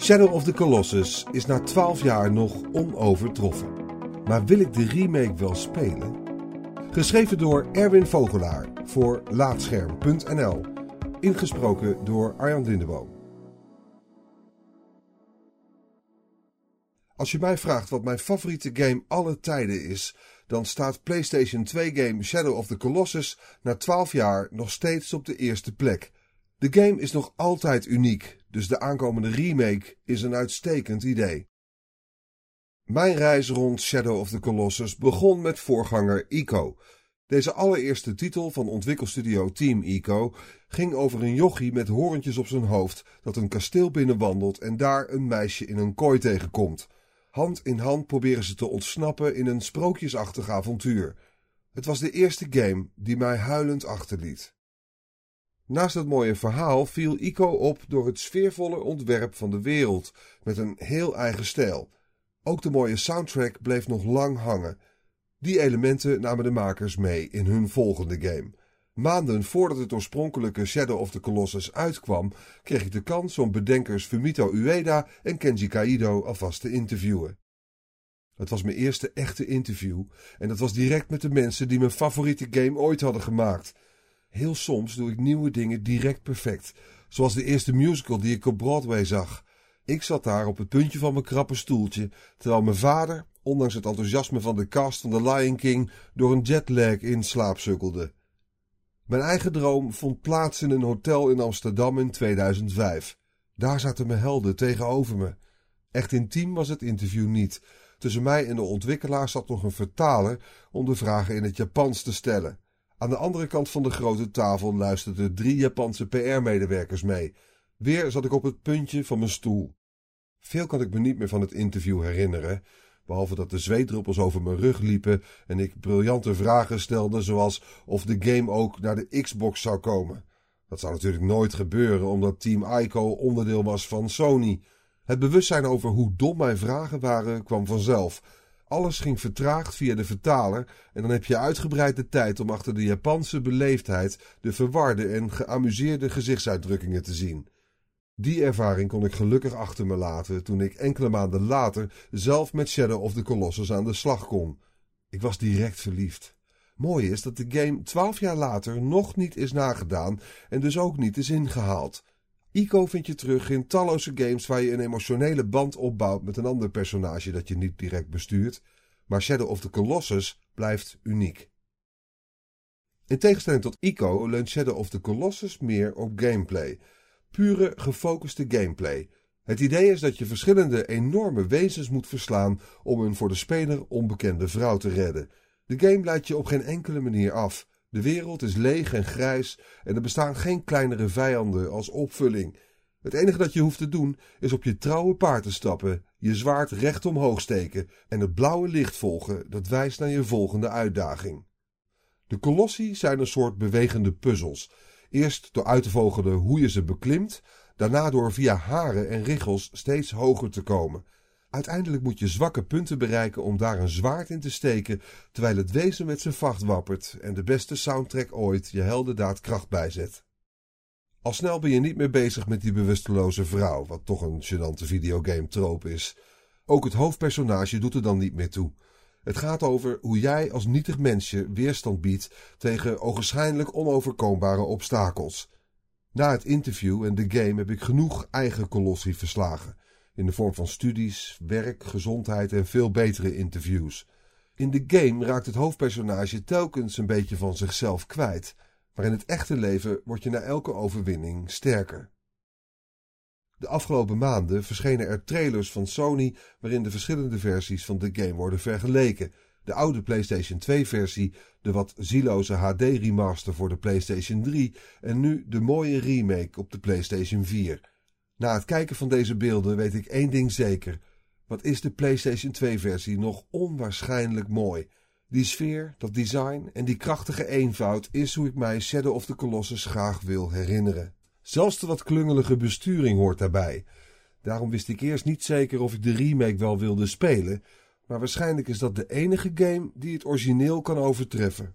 Shadow of the Colossus is na 12 jaar nog onovertroffen. Maar wil ik de remake wel spelen? Geschreven door Erwin Vogelaar voor Laatscherm.nl. Ingesproken door Arjan Lindeboom. Als je mij vraagt wat mijn favoriete game alle tijden is, dan staat PlayStation 2 game Shadow of the Colossus na 12 jaar nog steeds op de eerste plek. De game is nog altijd uniek, dus de aankomende remake is een uitstekend idee. Mijn reis rond Shadow of the Colossus begon met voorganger Ico. Deze allereerste titel van ontwikkelstudio Team Ico ging over een jochie met horentjes op zijn hoofd dat een kasteel binnenwandelt en daar een meisje in een kooi tegenkomt. Hand in hand proberen ze te ontsnappen in een sprookjesachtig avontuur. Het was de eerste game die mij huilend achterliet. Naast het mooie verhaal viel Ico op door het sfeervolle ontwerp van de wereld, met een heel eigen stijl. Ook de mooie soundtrack bleef nog lang hangen. Die elementen namen de makers mee in hun volgende game. Maanden voordat het oorspronkelijke Shadow of the Colossus uitkwam, kreeg ik de kans om bedenkers Fumito Ueda en Kenji Kaido alvast te interviewen. Het was mijn eerste echte interview en dat was direct met de mensen die mijn favoriete game ooit hadden gemaakt. Heel soms doe ik nieuwe dingen direct perfect, zoals de eerste musical die ik op Broadway zag. Ik zat daar op het puntje van mijn krappe stoeltje, terwijl mijn vader, ondanks het enthousiasme van de cast van The Lion King, door een jetlag in slaap sukkelde. Mijn eigen droom vond plaats in een hotel in Amsterdam in 2005. Daar zaten mijn helden tegenover me. Echt intiem was het interview niet. Tussen mij en de ontwikkelaar zat nog een vertaler om de vragen in het Japans te stellen. Aan de andere kant van de grote tafel luisterden drie Japanse PR-medewerkers mee. Weer zat ik op het puntje van mijn stoel. Veel kan ik me niet meer van het interview herinneren, behalve dat de zweetdruppels over mijn rug liepen en ik briljante vragen stelde, zoals of de game ook naar de Xbox zou komen. Dat zou natuurlijk nooit gebeuren, omdat Team Ico onderdeel was van Sony. Het bewustzijn over hoe dom mijn vragen waren kwam vanzelf. Alles ging vertraagd via de vertaler en dan heb je uitgebreid de tijd om achter de Japanse beleefdheid de verwarde en geamuseerde gezichtsuitdrukkingen te zien. Die ervaring kon ik gelukkig achter me laten toen ik enkele maanden later zelf met Shadow of the Colossus aan de slag kon. Ik was direct verliefd. Mooi is dat de game twaalf jaar later nog niet is nagedaan en dus ook niet is ingehaald. Ico vind je terug in talloze games waar je een emotionele band opbouwt met een ander personage dat je niet direct bestuurt, maar Shadow of the Colossus blijft uniek. In tegenstelling tot Ico leunt Shadow of the Colossus meer op gameplay. Pure gefocuste gameplay. Het idee is dat je verschillende enorme wezens moet verslaan om een voor de speler onbekende vrouw te redden. De game leidt je op geen enkele manier af. De wereld is leeg en grijs en er bestaan geen kleinere vijanden als opvulling. Het enige dat je hoeft te doen is op je trouwe paard te stappen, je zwaard recht omhoog steken en het blauwe licht volgen dat wijst naar je volgende uitdaging. De kolossi zijn een soort bewegende puzzels. Eerst door uit te vogelen hoe je ze beklimt, daarna door via haren en richels steeds hoger te komen. Uiteindelijk moet je zwakke punten bereiken om daar een zwaard in te steken, terwijl het wezen met zijn vacht wappert en de beste soundtrack ooit je heldendaad kracht bijzet. Al snel ben je niet meer bezig met die bewusteloze vrouw, wat toch een gênante videogame troop is. Ook het hoofdpersonage doet er dan niet meer toe. Het gaat over hoe jij als nietig mensje weerstand biedt tegen ogenschijnlijk onoverkombare obstakels. Na het interview en de game heb ik genoeg eigen kolossie verslagen in de vorm van studies, werk, gezondheid en veel betere interviews. In de game raakt het hoofdpersonage telkens een beetje van zichzelf kwijt, maar in het echte leven word je na elke overwinning sterker. De afgelopen maanden verschenen er trailers van Sony waarin de verschillende versies van de game worden vergeleken. De oude PlayStation 2-versie, de wat zieloze HD-remaster voor de PlayStation 3 en nu de mooie remake op de PlayStation 4. Na het kijken van deze beelden weet ik één ding zeker. Wat is de PlayStation 2-versie nog onwaarschijnlijk mooi. Die sfeer, dat design en die krachtige eenvoud is hoe ik mij Shadow of the Colossus graag wil herinneren. Zelfs de wat klungelige besturing hoort daarbij. Daarom wist ik eerst niet zeker of ik de remake wel wilde spelen, maar waarschijnlijk is dat de enige game die het origineel kan overtreffen.